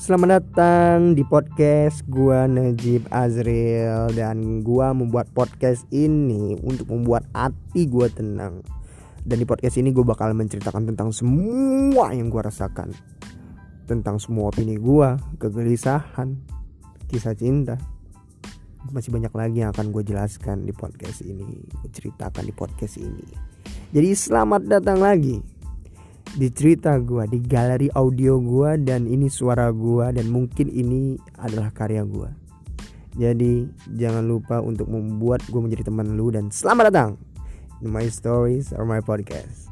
Selamat datang di podcast gua Najib Azril dan gua membuat podcast ini untuk membuat hati gua tenang. Dan di podcast ini gue bakal menceritakan tentang semua yang gua rasakan. Tentang semua opini gua, kegelisahan, kisah cinta. Masih banyak lagi yang akan gue jelaskan di podcast ini, gue ceritakan di podcast ini. Jadi selamat datang lagi di cerita gue di galeri audio gue dan ini suara gue dan mungkin ini adalah karya gue jadi jangan lupa untuk membuat gue menjadi teman lu dan selamat datang in my stories or my podcast